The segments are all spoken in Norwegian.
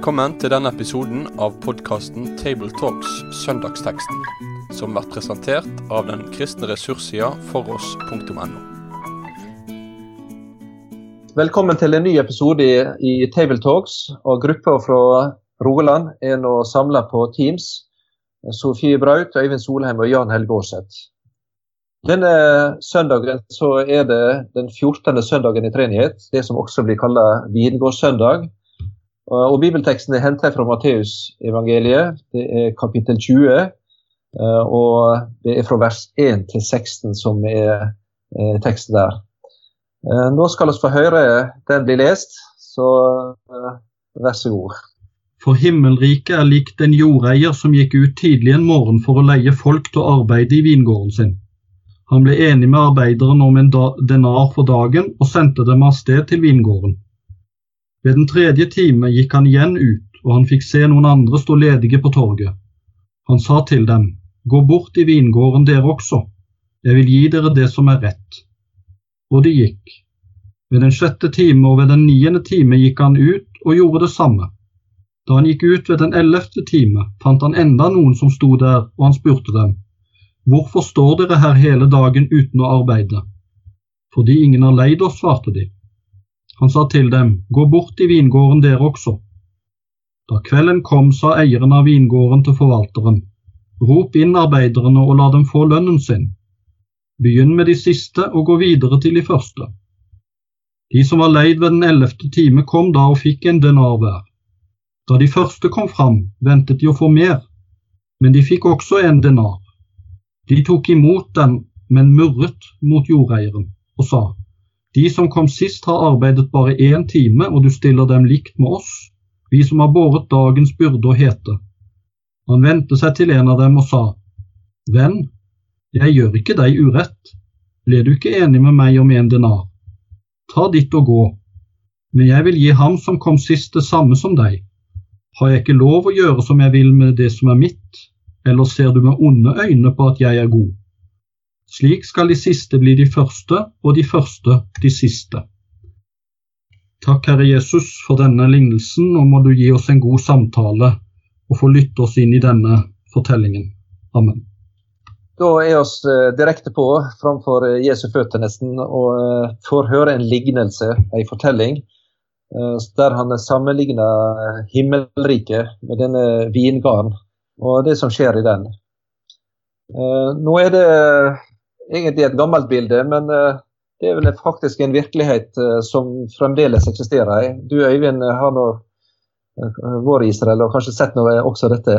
Velkommen til denne episoden av podkasten Tabletalks Søndagsteksten, som blir presentert av den kristne ressurssida foross.no. Velkommen til en ny episode i, i Tabletalks. og Gruppa fra Rogaland er nå samla på Teams. Sofie Braut, Øyvind Solheim og Jan Helge Aarseth. Denne søndagen så er det den 14. søndagen i treenighet, det som også blir kalla vingårdssøndag. Og Bibelteksten er hentet fra Matteusevangeliet, det er kapittel 20. Eh, og det er fra vers 1 til 16 som er eh, teksten der. Eh, nå skal vi få høre den bli lest, så vær så god. For himmelriket er likt en jordeier som gikk ut tidlig en morgen for å leie folk til å arbeide i vingården sin. Han ble enig med arbeideren om en denar for dagen og sendte dem av sted til vingården. Ved den tredje time gikk han igjen ut, og han fikk se noen andre stå ledige på torget. Han sa til dem, Gå bort i vingården dere også, jeg vil gi dere det som er rett. Og de gikk. Ved den sjette time og ved den niende time gikk han ut og gjorde det samme. Da han gikk ut ved den ellevte time, fant han enda noen som sto der, og han spurte dem, Hvorfor står dere her hele dagen uten å arbeide? Fordi ingen har leid oss, svarte de. Han sa til dem, gå bort i vingården dere også. Da kvelden kom, sa eieren av vingården til forvalteren, rop inn arbeiderne og la dem få lønnen sin. Begynn med de siste og gå videre til de første. De som var leid ved den ellevte time, kom da og fikk en denar hver. Da de første kom fram, ventet de å få mer, men de fikk også en denar. De tok imot den, men murret mot jordeieren og sa, de som kom sist har arbeidet bare én time, og du stiller dem likt med oss, vi som har båret dagens byrde og hete. Han vendte seg til en av dem og sa, Venn, jeg gjør ikke deg urett, ble du ikke enig med meg om en denar? Ta ditt og gå, men jeg vil gi ham som kom sist det samme som deg. Har jeg ikke lov å gjøre som jeg vil med det som er mitt, eller ser du med onde øyne på at jeg er god? Slik skal de siste bli de første, og de første de siste. Takk, Herre Jesus, for denne lignelsen, og må du gi oss en god samtale og få lytte oss inn i denne fortellingen. Amen. Da er oss eh, direkte på framfor eh, Jesu føtter nesten, og eh, får høre en lignelse, en fortelling, der han sammenligner himmelriket med denne vingarden og det som skjer i den. Nå er det egentlig et gammelt bilde, men eh, det er vel faktisk en virkelighet eh, som fremdeles eksisterer. Du Øyvind har nå eh, vært i Israel og kanskje sett noe også dette?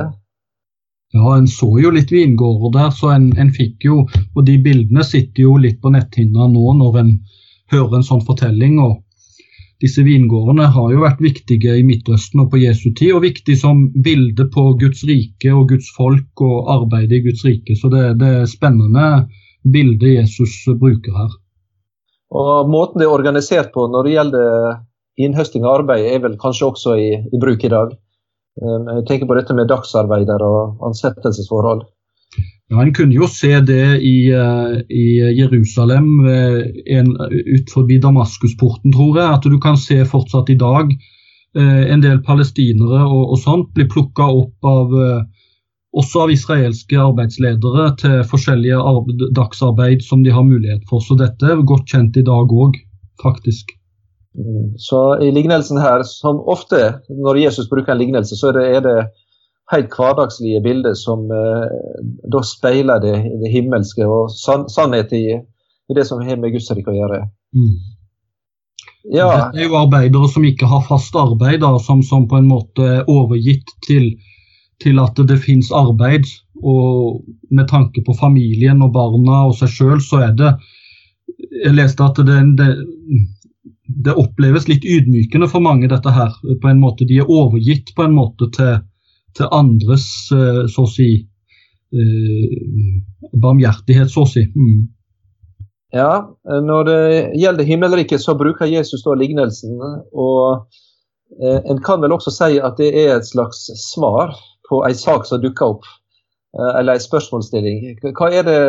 Ja, en så jo litt vingårder der, så en, en, fikk jo Og de bildene sitter jo litt på netthinna nå når en hører en sånn fortelling. og disse vingårdene har jo vært viktige i Midtøsten og på Jesu tid, og viktig som bilde på Guds rike og Guds folk og arbeidet i Guds rike. Så det, det er spennende bildet Jesus bruker her. Og Måten det er organisert på når det gjelder innhøsting av arbeid, er vel kanskje også i, i bruk i dag. Um, jeg tenker på dette med dagsarbeider og ansettelsesforhold. Ja, En kunne jo se det i, uh, i Jerusalem, en, ut forbi Damaskusporten, tror jeg. At du kan se fortsatt i dag uh, en del palestinere og, og sånt bli plukka opp av også av israelske arbeidsledere til forskjellige dagsarbeid som de har mulighet for. Så dette er godt kjent i dag òg, faktisk. Mm. Så i lignelsen her, som ofte når Jesus bruker en lignelse, så er det, helt hverdagslige bilder som eh, da speiler det, det, himmelske og san, sannhet i, i, det som har med Guds rike å gjøre. Mm. Ja. Dette er jo arbeidere som ikke har fast arbeid, da, som, som på en måte er overgitt til til at det finnes arbeid. Og med tanke på familien og barna og seg sjøl, så er det Jeg leste at det, det, det, oppleves litt ydmykende for mange, dette her. på en måte. De er overgitt på en måte til, til andres, eh, så å si, eh, barmhjertighet, så å si. Mm. Ja, når det gjelder himmelriket, så bruker Jesus da lignelsen. Og eh, en kan vel også si at det er et slags svar på en sak som dukker opp, eh, eller en spørsmålsstilling. Hva er det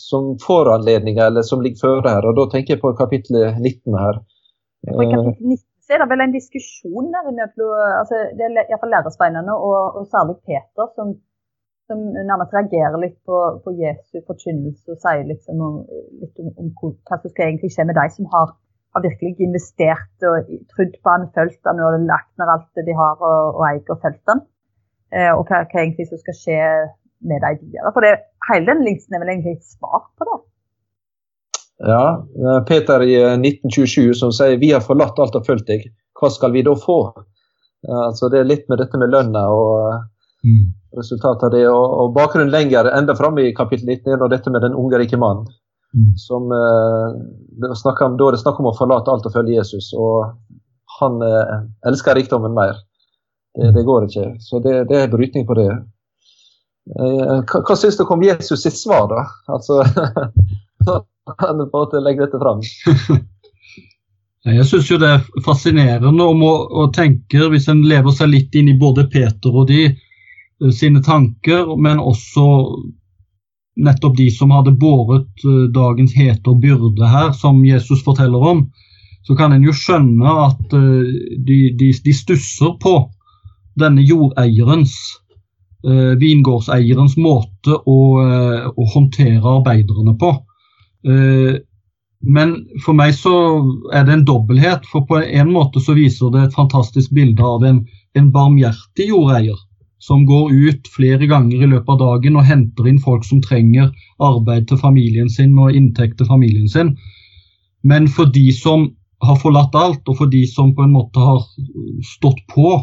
som foranledninger eller som ligger føre her? Og Da tenker jeg på kapittel 19 her. På kapittel 19 så er det vel en diskusjon der altså, Det er iallfall lærerspeinerne, og, og, særlig Peter som, som nærmest reagerer litt på, på Jesu forkynnelse og sier liksom om, litt om, om, hva som skal egentlig skje med de som har, har virkelig investert og trodd på han, fulgt han og lagt ned alt det de har og, og eier og fulgt han. Eh, og hva, hva egentlig som skal skje med de videre. For det, hele den linsen er vel egentlig et svar på det. Ja, eh, Peter i 1927 eh, som sier vi har forlatt alt og fulgt deg, hva skal vi da få? Altså Det er litt med dette med lønna og mm. resultatet av det. Og, og bakgrunnen lenger, enda framme i kapittel 19, er dette med den unge rike mannen. Mm. Som eh, det om, Da er det snakk om å forlate alt og følge Jesus. Og han eh, elsker rikdommen mer. Det, det, går ikke. Så det, det er brytning på det. Eh, hva, hva syns dere om Jesus sitt svar, da? Altså, han på en måte legger dette fram. Jeg syns jo det er fascinerende om å, å, tenke, hvis en lever seg litt inn i både Peter og de eh, sine tanker, men også nettopp de som hadde båret uh, dagens hete og byrde her, som Jesus forteller om, så kan en jo skjønne at de, de, de, stusser på denne jordeierens eh, vingårdseierens måte å, eh, å, håndtere arbeiderne på. Eh, men for meg så er det en dobbelthet, for på en måte så viser det et fantastisk bilde av en, en barmhjertig jordeier som går ut flere ganger i løpet av dagen og henter inn folk som trenger arbeid til familien sin og inntekt til familien sin. Men for de som har forlatt alt, og for de som på en måte har stått på,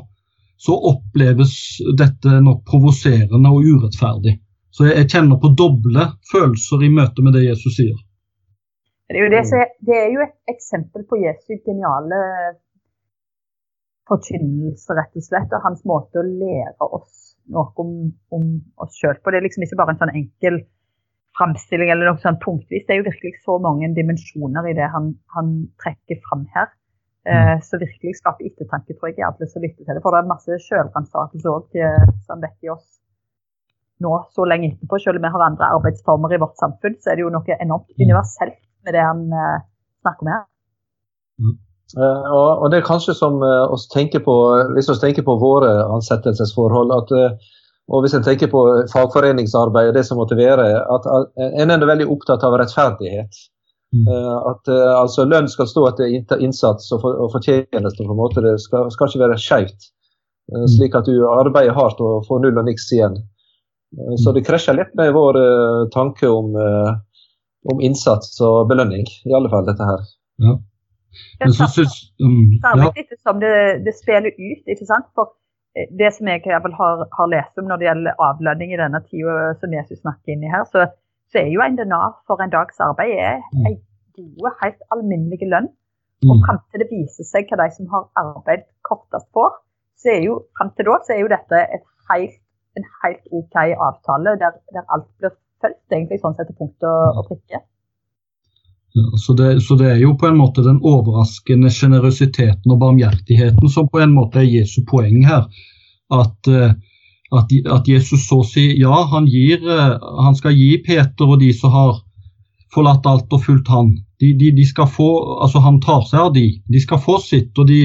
så oppleves dette nok provoserende og urettferdig. Så jeg, kjenner på doble følelser i møte med det Jesus sier. Det er jo, det, det er jo et eksempel på Jesu geniale forkynnelse, rett og slett. Og hans måte å lære oss noe om, om oss sjøl på. Det er liksom ikke bare en sånn enkel framstilling eller noe sånn punktvis. Det er jo virkelig så mange dimensjoner i det han, han trekker fram her. Eh, så virkelig skaper ettertanke, tror jeg, i alle som lytter til det. For det er masse sjølransakelse òg eh, som vekker oss nå så lenge etterpå. Selv om vi har andre arbeidsformer i vårt samfunn, så er det jo noe enormt mm. universelt med det han eh, snakker om her. Mm. Uh, og, det er kanskje som uh, oss tenker på, Hvis vi tenker på våre ansettelsesforhold at, uh, og hvis en tenker på fagforeningsarbeid og det som måtte være, at, at en er veldig opptatt av rettferdighet. Mm. Eh, at eh, altså, lønn skal stå etter innsats og, for, og fortjeneste. på en måte. Det skal, skal ikke være skjevt, eh, mm. slik at du arbeider hardt og får null og niks igjen. Så mm. det krasjer litt med vår tanke om, om, innsats og belønning, i alle fall dette her. Ja. Men så syns um, ja. som det, det, spiller ut, ikke sant? For det som jeg har, har, lest om når det gjelder avlønning i denne tida som Jesus snakker inn i her, så så er jo en DNA for en dags arbeid er mm. en god, helt alminnelig lønn. Og mm. fram til det viser seg hva de som har arbeid kortest får, så er jo fram til da så er jo dette helt, en helt OK avtale der, der, alt blir fulgt, egentlig sånn sett til punkt og, og prikke. Ja, så, det, så, det, er jo på en måte den overraskende sjenerøsiteten og barmhjertigheten som på en måte er Jesu poeng her. At uh, at, at, Jesus så sier ja, han, gir, eh, han, skal gi Peter og de som har forlatt alt og fulgt han. De, de, de skal få, altså Han tar seg av de, de skal få sitt. De,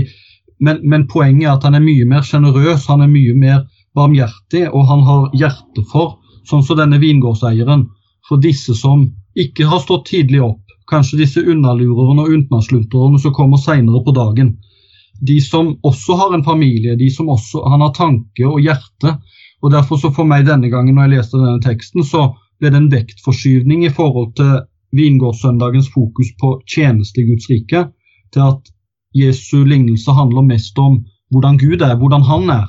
men, men, poenget er at han er mye mer sjenerøs, han er mye mer barmhjertig, og han har hjerte for, sånn som denne vingårdseieren, for disse som ikke har stått tidlig opp. Kanskje disse unnalurerne og utenlandsluntrerne som kommer senere på dagen. De som også har en familie, de som også han har tanke og hjerte, og derfor så For meg denne gangen når jeg leste denne teksten, så ble det en vektforskyvning i forhold til vingårdssøndagens fokus på tjeneste i Guds rike, til at Jesu lignelse handler mest om hvordan Gud er, hvordan han er.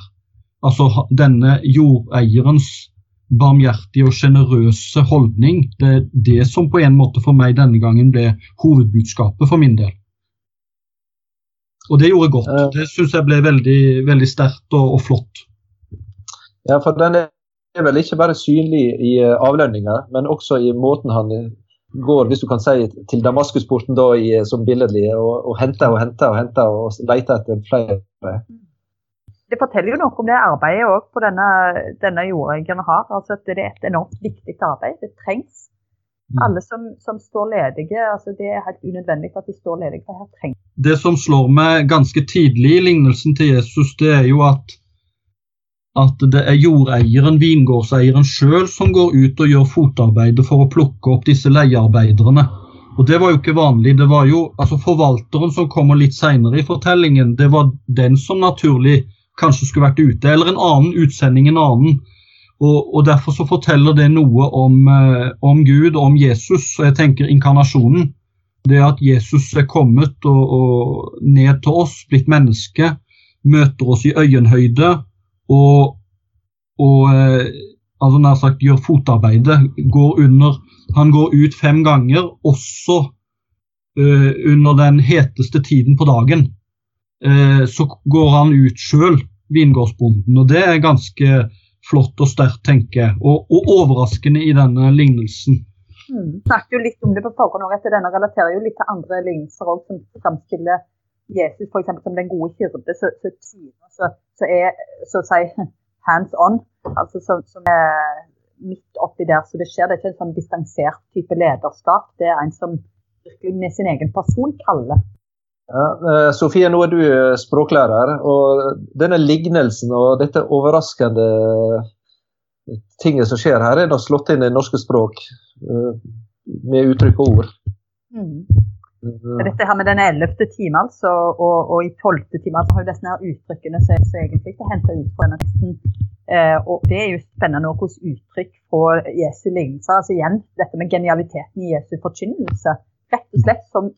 Altså denne jordeierens barmhjertige og sjenerøse holdning. Det er det som på en måte for meg denne gangen ble hovedbudskapet for min del. Og det gjorde godt. Det syns jeg ble veldig, veldig sterkt og, og flott. Ja, for den er vel ikke bare synlig i eh, avlønninga, men også i måten han eh, går, hvis du kan si, til Damaskusporten da i, eh, som billedlig, og, og henter og henter og henter og leter etter flere. Det forteller jo noe om det arbeidet òg på denne, denne jordeieren har. altså at Det er et enormt viktig arbeid. Det trengs. Mm. Alle som, som, står ledige, altså det er helt unødvendig at de står ledige. for her trenger Det som slår meg ganske tidlig i lignelsen til Jesus, det er jo at, at det er jordeieren, vingårdseieren sjøl, som går ut og gjør fotarbeidet for å plukke opp disse leiearbeiderne. Og Det var jo ikke vanlig. det var jo, altså Forvalteren som kommer litt seinere i fortellingen, det var den som naturlig kanskje skulle vært ute. Eller en annen utsending, en annen og, og, Derfor så forteller det noe om, eh, om, Gud og om Jesus. og jeg tenker Inkarnasjonen. Det at Jesus er kommet og, og ned til oss, blitt menneske, møter oss i øyenhøyde og, og eh, altså nær sagt gjør fotarbeidet. Går under, han går ut fem ganger, også uh, under den heteste tiden på dagen. Uh, så går han ut sjøl, vingårdsbonden. Og det er ganske flott og sterkt, tenker jeg. Og, og, overraskende i denne lignelsen. Mm. snakket jo litt om det på forhånd òg, at denne relaterer jo litt til andre lignelser òg, som framstiller Jesus eksempel, som den gode hyrde. Så, så, så, så er så å si hands on, altså som, som, er midt oppi der. Så det skjer. Det er ikke en sånn distansert type lederskap. Det er en som virkelig med sin egen person kaller. Ja, eh, Sofie, nå er du eh, språklærer. og Denne lignelsen og dette overraskende tinget som skjer her, er da slått inn i norske språk eh, med uttrykk og ord. Mm. Dette her med den ellevte time altså, og, og, i tolvte time altså, har jo disse her uttrykkene som egentlig er henta ut fra denne teksten. Eh, og Det er jo spennende hvordan uttrykk fra Jesu lignelser altså igjen dette med genialiteten i Jesu forkynnelse, rett og slett som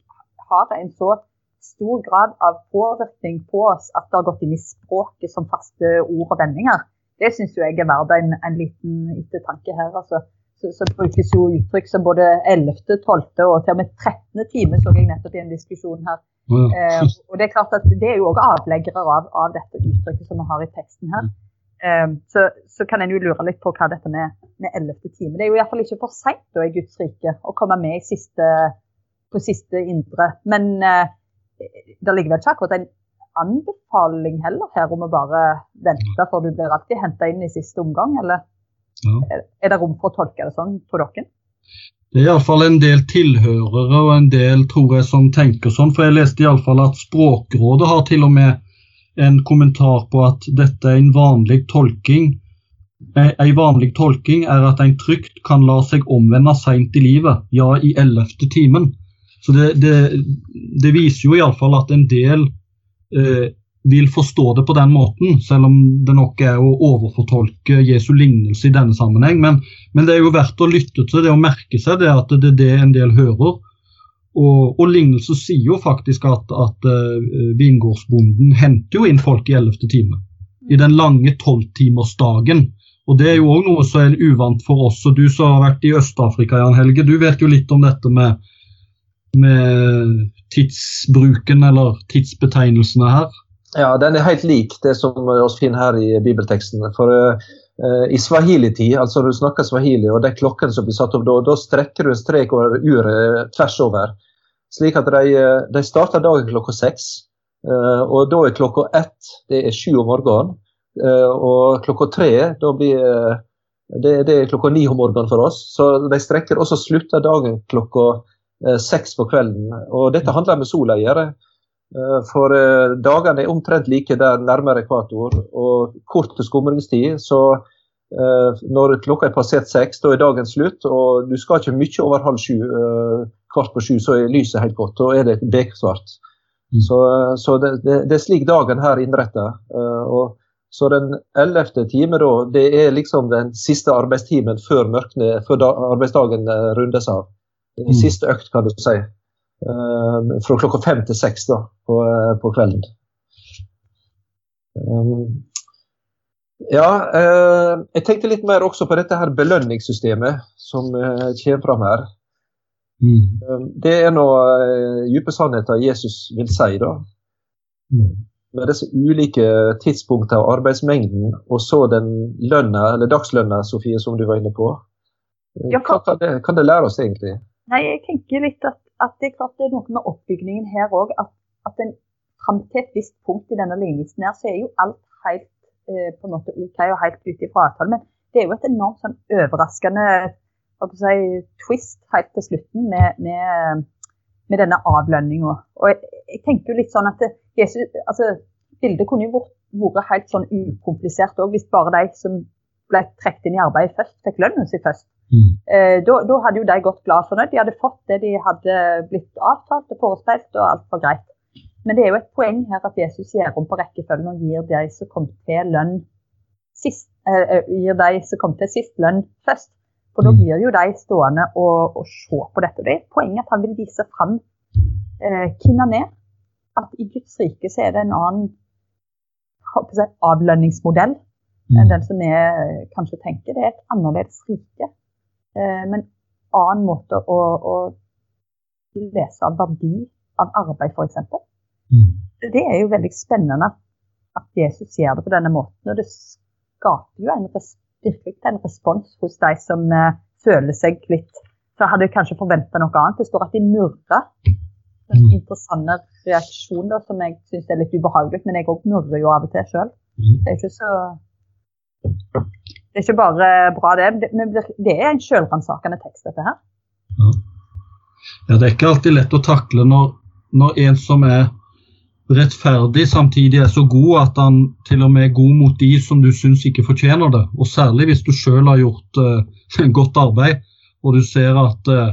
har en så stor grad av påvirkning på oss at det har gått inn i språket som faste ord og vendinger. Det syns jeg er verdt en, en, liten ettertanke her. altså. Så, så, brukes jo uttrykk som både 11., 12. og til og med 13. time, så jeg nettopp i en diskusjon her. Mm. Eh, og Det er klart at det er jo også avleggere av, av dette uttrykket som vi har i teksten her. Eh, så, så, kan en jo lure litt på hva dette med, med 11. time Det er jo iallfall ikke for seint i Guds rike å komme med i siste, på siste indre. Men eh, det ligger vel ikke akkurat en anbefaling heller her om å bare vente, for du blir alltid henta inn i siste omgang, eller ja. er det rom for å tolke det sånn, tror dere? Det er iallfall en del tilhørere og en del tror jeg som tenker sånn. For jeg leste iallfall at Språkrådet har til og med en kommentar på at dette er en vanlig tolking. En vanlig tolking er at en trygt kan la seg omvende seint i livet, ja i ellevte timen. Så det, det, det viser jo iallfall at en del eh, vil forstå det på den måten, selv om det nok er å overfortolke Jesu lignelse i denne sammenheng. Men, men, det er jo verdt å lytte til det og merke seg det at det er det en del hører. Og, og lignelsen sier jo faktisk at, at uh, vingårdsbonden henter jo inn folk i ellevte time. I den lange tolvtimersdagen. Og Det er jo òg noe som er uvant for oss. og Du som har vært i Øst-Afrika, Jan Helge, du vet jo litt om dette med med tidsbruken eller tidsbetegnelsene her? Ja, den er helt lik det som vi finner her i bibelteksten. For uh, i swahili-tid, altså når du snakker swahili, og det er klokken som blir satt opp da, da strekker du en strek over uret tvers over. Slik at de, de starter dagen klokka seks. Uh, og da er klokka ett det er sju om morgenen. Uh, og klokka tre da blir det, det, er klokka ni om morgenen for oss. Så de strekker, og så slutter dagen klokka Eh, seks på kvelden. Og dette handler med sola å gjøre. Eh, for eh, dagene er omtrent like der nærmere ekvator, og kort skumringstid. Så når klokka er passert seks, da er dagen slutt. Og du skal ikke mye over halv sju, kvart på sju, så er lyset helt godt. Da er det beksvart. Mm. Så, så det, det, det, er slik dagen her innretta. Så den ellevte time, da, det er liksom den siste arbeidstimen før, mørkene, før da, arbeidsdagen rundes av. Mm. Siste økt, kan du si. Uh, fra klokka fem til seks da, på, uh, på kvelden. Um, ja, uh, jeg tenkte litt mer også på dette her belønningssystemet som kommer fram her. Mm. Um, det er noe dype sannheter Jesus vil si, da. Mm. Med disse ulike tidspunktene og arbeidsmengden, og så den lønna, eller dagslønna, Sofie, som du var inne på. Hva kan det, kan det lære oss egentlig? Nei, jeg tenker litt at, at det, er klart det er noe med oppbygningen her òg. At, at en fram til et visst punkt i denne lignelsen her, så er jo alt helt eh, på en måte OK og helt ute fra avtalen. Men det er jo et enormt sånn overraskende si, twist helt til slutten med, med, med denne avlønninga. Og jeg, jeg, tenker jo litt sånn at Jesus, altså, bildet kunne jo vært helt sånn ukomplisert òg, hvis bare de som ble trukket inn i arbeidet først, fikk lønnen sin først. Mm. Eh, da, hadde jo de gått glad fornøyd. De hadde fått det de hadde blitt avtalt og forespeilt, og alt var greit. Men det er jo et poeng her at Jesus gjør om på rekkefølgen og gir de som kom til lønn sist, eh, eh, gir de som kom til sist lønn først. For da mm. blir jo de stående og, og se på dette. Det er poenget at han vil vise fram eh, hvem han er. At i Guds rike så er det en annen avlønningsmodell enn mm. den som vi eh, kanskje tenker. Det er et annerledes rike. Eh, men annen måte å, å lese av verdi av arbeid, f.eks. Mm. Det er jo veldig spennende at Jesus gjør det på denne måten. Og det skaper jo en, virkelig en respons hos de som uh, føler seg litt Så hadde jeg kanskje forventa noe annet. Det står at de murrer. En mm. interessant reaksjon da, som jeg syns er litt ubehagelig, men jeg òg murrer jo av og til sjøl. Mm. Det er ikke så Det er ikke bare bra, det. Men det er en sjølransakende tekst, dette her. Ja. ja. det er ikke alltid lett å takle når, når en som er rettferdig samtidig er så god at han til og med er god mot de som du syns ikke fortjener det. Og særlig hvis du sjøl har gjort uh, godt arbeid, og du ser at uh,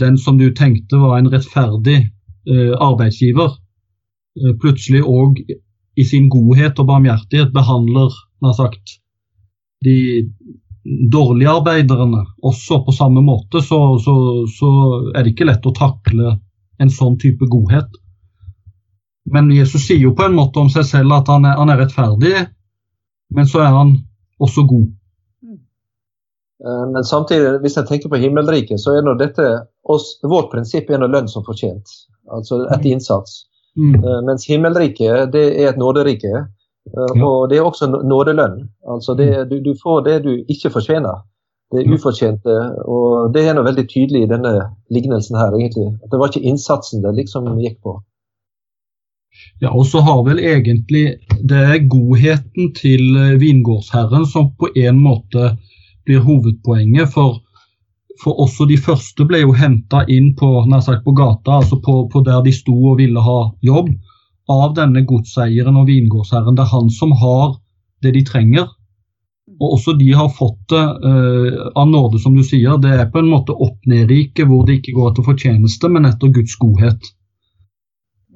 den som du tenkte var en rettferdig arbeidsgiver, plutselig òg i sin godhet og barmhjertighet behandler nær sagt, de dårlige arbeiderne også på samme måte, så, så, så er det ikke lett å takle en sånn type godhet. Men Jesus sier jo på en måte om seg selv at han er, han er rettferdig, men så er han også god. Eh, men samtidig, hvis jeg tenker på himmelriket, så er nå dette oss, vårt prinsipp er lønn som fortjent. Altså etter innsats. Mm. Eh, mens himmelriket, det er et nåderike. Eh, og det er også nådelønn. Altså det, du, du, får det du ikke fortjener. Det er ufortjente, Og det er noe veldig tydelig i denne lignelsen her, egentlig. At det var ikke innsatsen det liksom gikk på. Ja, og så har vel egentlig det er godheten til eh, vingårdsherren som på en måte blir hovedpoenget. For, for også de første ble jo henta inn på, sagt, på gata, altså på, på, der de sto og ville ha jobb, av denne godseieren og vingårdsherren. Det er han som har det de trenger. Og også de har fått det uh, av nåde, som du sier. Det er på en måte opp-ned-riket, hvor det ikke går etter fortjeneste, men etter Guds godhet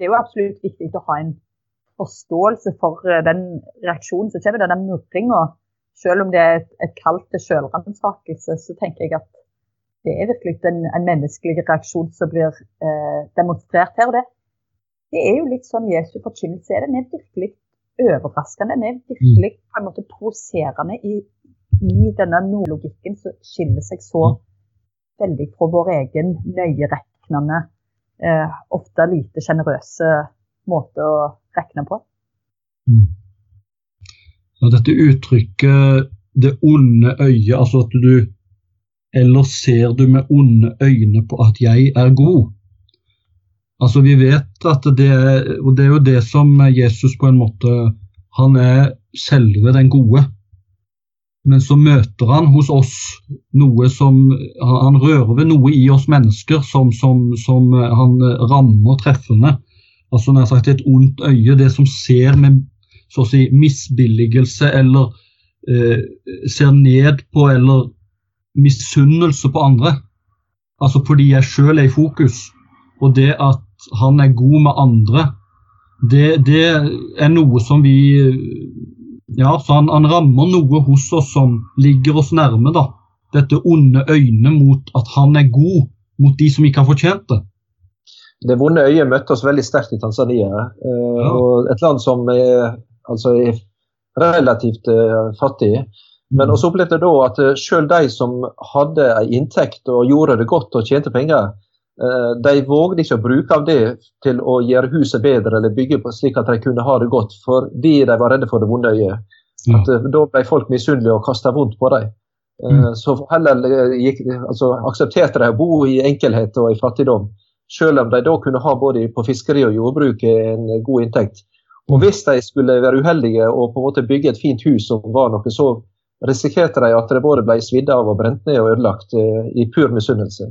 det er jo absolutt viktig å ha en forståelse for eh, den reaksjonen som kommer, den murringa. Selv om det er et, et kall til selvransakelse, så tenker jeg at det er virkelig en, en menneskelig reaksjon som blir eh, demonstrert her. og det, det er jo litt sånn Jesu forkynnelse er. Den er virkelig overraskende. Den er virkelig på en måte provoserende i, i denne nordlogikken som skiller seg så mm. veldig fra vår egen nøyeregnende, eh, ofte lite sjenerøse måte å regne på. Mm. Ja, dette uttrykket 'det onde øyet', altså at du Eller ser du med onde øyne på at jeg er god? Altså Vi vet at det er, og det er jo det som Jesus på en måte Han er selve den gode. Men så møter han hos oss noe som Han rører ved noe i oss mennesker som, som, som han rammer treffende. Altså nær sagt et ondt øye, det som ser med så å si misbilligelse eller eh, ser ned på eller misunnelse på andre. Altså fordi jeg sjøl er i fokus. Og det at han er god med andre, det, det er noe som vi ja, så han, han, rammer noe hos oss som ligger oss nærme. da. Dette onde øynet mot at han er god mot de som ikke har fortjent det. Det vonde øyet møtte oss veldig sterkt i Tanzania. Eh, ja. og Et land som er, altså er relativt eh, fattig. Men mm. også opplevde da at uh, selv de som hadde en inntekt og gjorde det godt og tjente penger, de vågde ikke å bruke av det til å gjøre huset bedre eller bygge på slik at de kunne ha det godt, fordi de var redde for det vonde øyet. Ja. Da ble folk misunnelige og kasta vondt på dem. Mm. Så heller gikk, altså, aksepterte de å bo i enkelhet og i fattigdom, selv om de da kunne ha både på fiskeri og jordbruk en god inntekt. Og hvis de skulle være uheldige og på en måte bygge et fint hus som var noe så risikerte de at det både ble svidd av og brent ned og ødelagt eh, i pur misunnelse.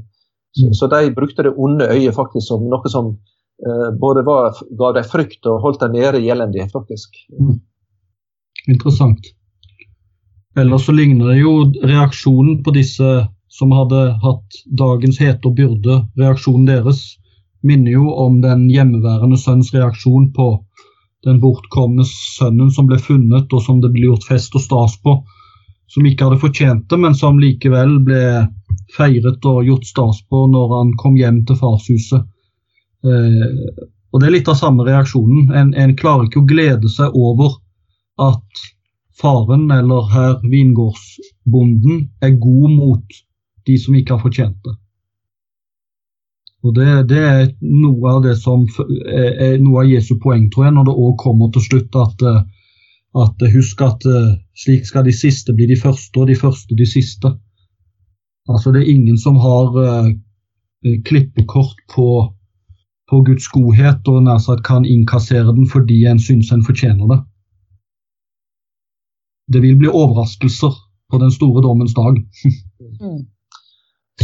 Så, mm. så, de brukte det onde øyet faktisk som noe som eh, både var, ga dem frykt og holdt dem nede i elendighet, faktisk. Mm. Interessant. Ellers så ligner det jo reaksjonen på disse som hadde hatt dagens hete og byrde, reaksjonen deres minner jo om den hjemmeværende sønns reaksjon på den bortkomne sønnen som ble funnet, og som det ble gjort fest og stas på. Som ikke hadde fortjent det, men som likevel ble feiret og gjort stas på når han kom hjem til farshuset. Eh, og Det er litt av samme reaksjonen. En, en, klarer ikke å glede seg over at faren, eller herr vingårdsbonden, er god mot de som ikke har fortjent det. Og det, det, er noe av det som er noe av Jesu poeng, tror jeg, når det òg kommer til slutt at, eh, at husk at eh, slik skal de siste bli de første, og de første de siste. Altså Det er ingen som har uh, klippekort på, på, Guds godhet og nær sagt kan innkassere den fordi en syns en fortjener det. Det vil bli overraskelser på den store dommens dag. mm.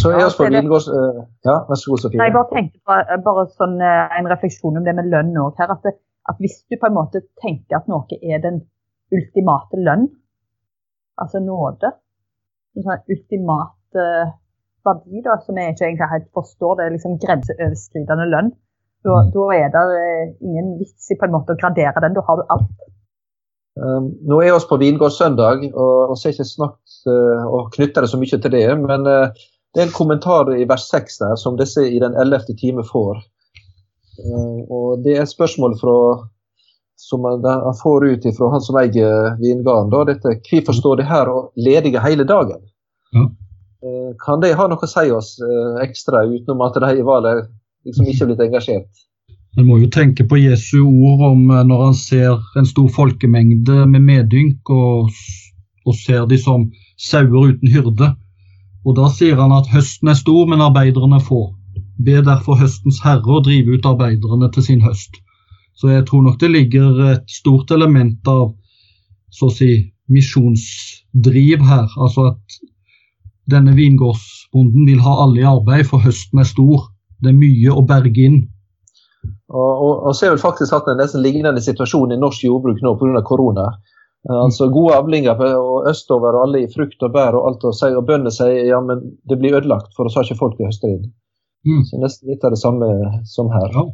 Så jeg spør, ja, går, Uh, ja, vær så god, Sofie. Nei, jeg bare tenkte på, eh, bare sånn, uh, en refleksjon om det med lønn òg her. At, det, at, hvis du på en måte tenker at noe er den ultimate lønn, altså nåde, en sånn ultimat uh, verdi da, som jeg ikke egentlig helt forstår, det er liksom grenseoverskridende lønn, da, mm. da er det ingen vits i på en måte å gradere den. Da har du alt. Um, nå er vi på vingårdssøndag, og vi har ikke snakket uh, og knytta det så mye til det. Men uh, det er en kommentar i vers 6 der som disse i den ellevte time får. Uh, og Det er et spørsmål fra, som han får ut fra han som eier vingarden. Da, dette, Hvorfor står de her og ledige hele dagen? Ja. Uh, kan de ha noe å si oss uh, ekstra, utenom at de var liksom ikke blitt engasjert? En må jo tenke på Jesu ord om når han ser en stor folkemengde med medynk, og, og ser de som sauer uten hyrde. Og da sier han at høsten er stor, men arbeiderne få. Be derfor høstens herre å drive ut arbeiderne til sin høst. Så jeg tror nok det ligger et stort element av så å si misjonsdriv her. Altså at denne vingårdsbonden vil ha alle i arbeid, for høsten er stor. Det er mye å berge inn. Og, og, og så er vel faktisk hatt en nesten lignende situasjon i norsk jordbruk nå pga. korona. Eh, altså Gode avlinger og østover og alle i frukt og bær og alt. Og, si, og bøndene sier ja, men det blir ødelagt, for oss har ikke folk i høster inn. Mm. Så nesten litt av det samme som her. Ja.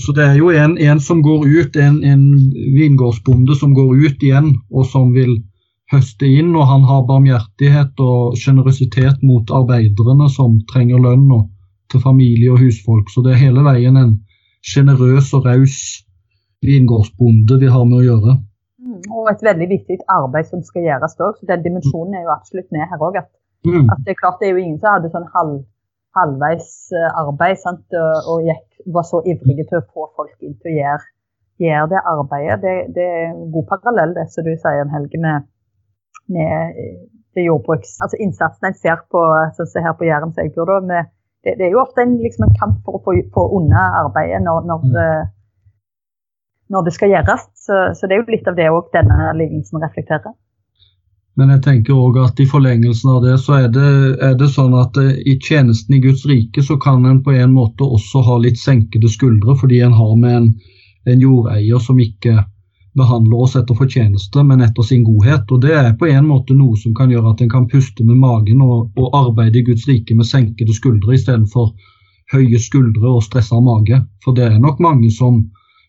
Så det er jo en, en som går ut, en, en, vingårdsbonde som går ut igjen og som vil høste inn. Og han har barmhjertighet og sjenerøsitet mot arbeiderne som trenger lønn og til familie og husfolk. Så det er hele veien en sjenerøs og raus vingårdsbonde vi har med å gjøre. Mm, og et veldig viktig arbeid som skal gjøres òg. Så den dimensjonen er jo absolutt med her òg. At, mm. at, det er klart det er jo ingen som hadde sånn halv, halvveis eh, arbeid sant? og, og gikk, var så ivrige til å få folk inn til å gjøre, gjøre det arbeidet. Det, det, er en god parallell, det som du sier, Helge, med, med det jordbruks... Altså innsatsen en ser på sånn som her på Jæren, som jeg bor da, med, det, det, er jo ofte en, liksom en kamp for å få, få unna arbeidet når, når mm eh, når det skal gjøres. Så, så det er jo litt av det òg denne lignelsen reflekterer. Men jeg tenker òg at i forlengelsen av det, så er det, er det sånn at eh, i tjenesten i Guds rike så kan en på en måte også ha litt senkede skuldre, fordi en har med en, en jordeier som ikke behandler oss etter fortjeneste, men etter sin godhet. Og Det er på en måte noe som kan gjøre at en kan puste med magen og, og arbeide i Guds rike med senkede skuldre istedenfor høye skuldre og stressa mage. For det er nok mange som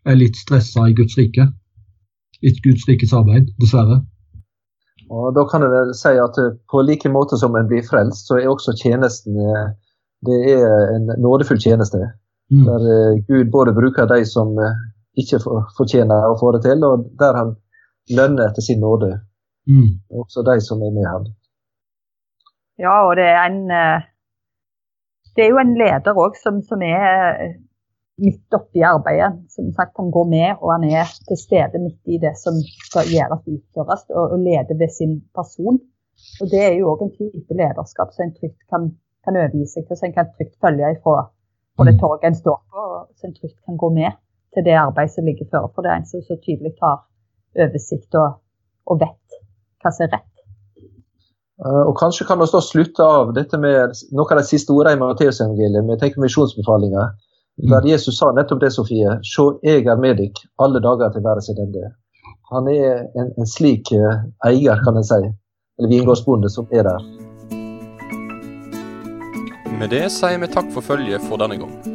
er litt stressa i Guds rike. I Guds rikes arbeid, dessverre. Og Da kan jeg vel si at eh, på like måte som en blir frelst, så er også tjenesten eh, det er en nådefull tjeneste. Mm. Der eh, Gud både bruker de som ikke fortjener å få det til, og der han lønner etter sin nåde. Mm. Også de som er med ham. Ja, og det er en Det er jo en leder òg som, som, er midt oppi arbeidet. Som sagt, Han går med, og han er til stede midt i det som skal gjøres og utføres, og, og leder ved sin person. Og Det er jo òg en type lederskap som en trygt kan, kan overgi seg til, så en kan trygt følge ifra på det mm. torget en står på, og så en trygt kan gå med til det arbeidet som ligger før. For det er en som så tydelig tar oversikt og, og vet hva som er rett. Eh, og Kanskje kan vi også slutte av dette med noe av de siste ordene i Matteusevangeliet. Vi tenker misjonsbefalinger. Mm. Der Jesus sa nettopp det, Sofie. Se, jeg er med dere alle dager til verdens ende. Han er en, en slik uh, eier, kan en si. Eller vingårdsbonde som er der. Med det sier vi takk for følget for denne gang.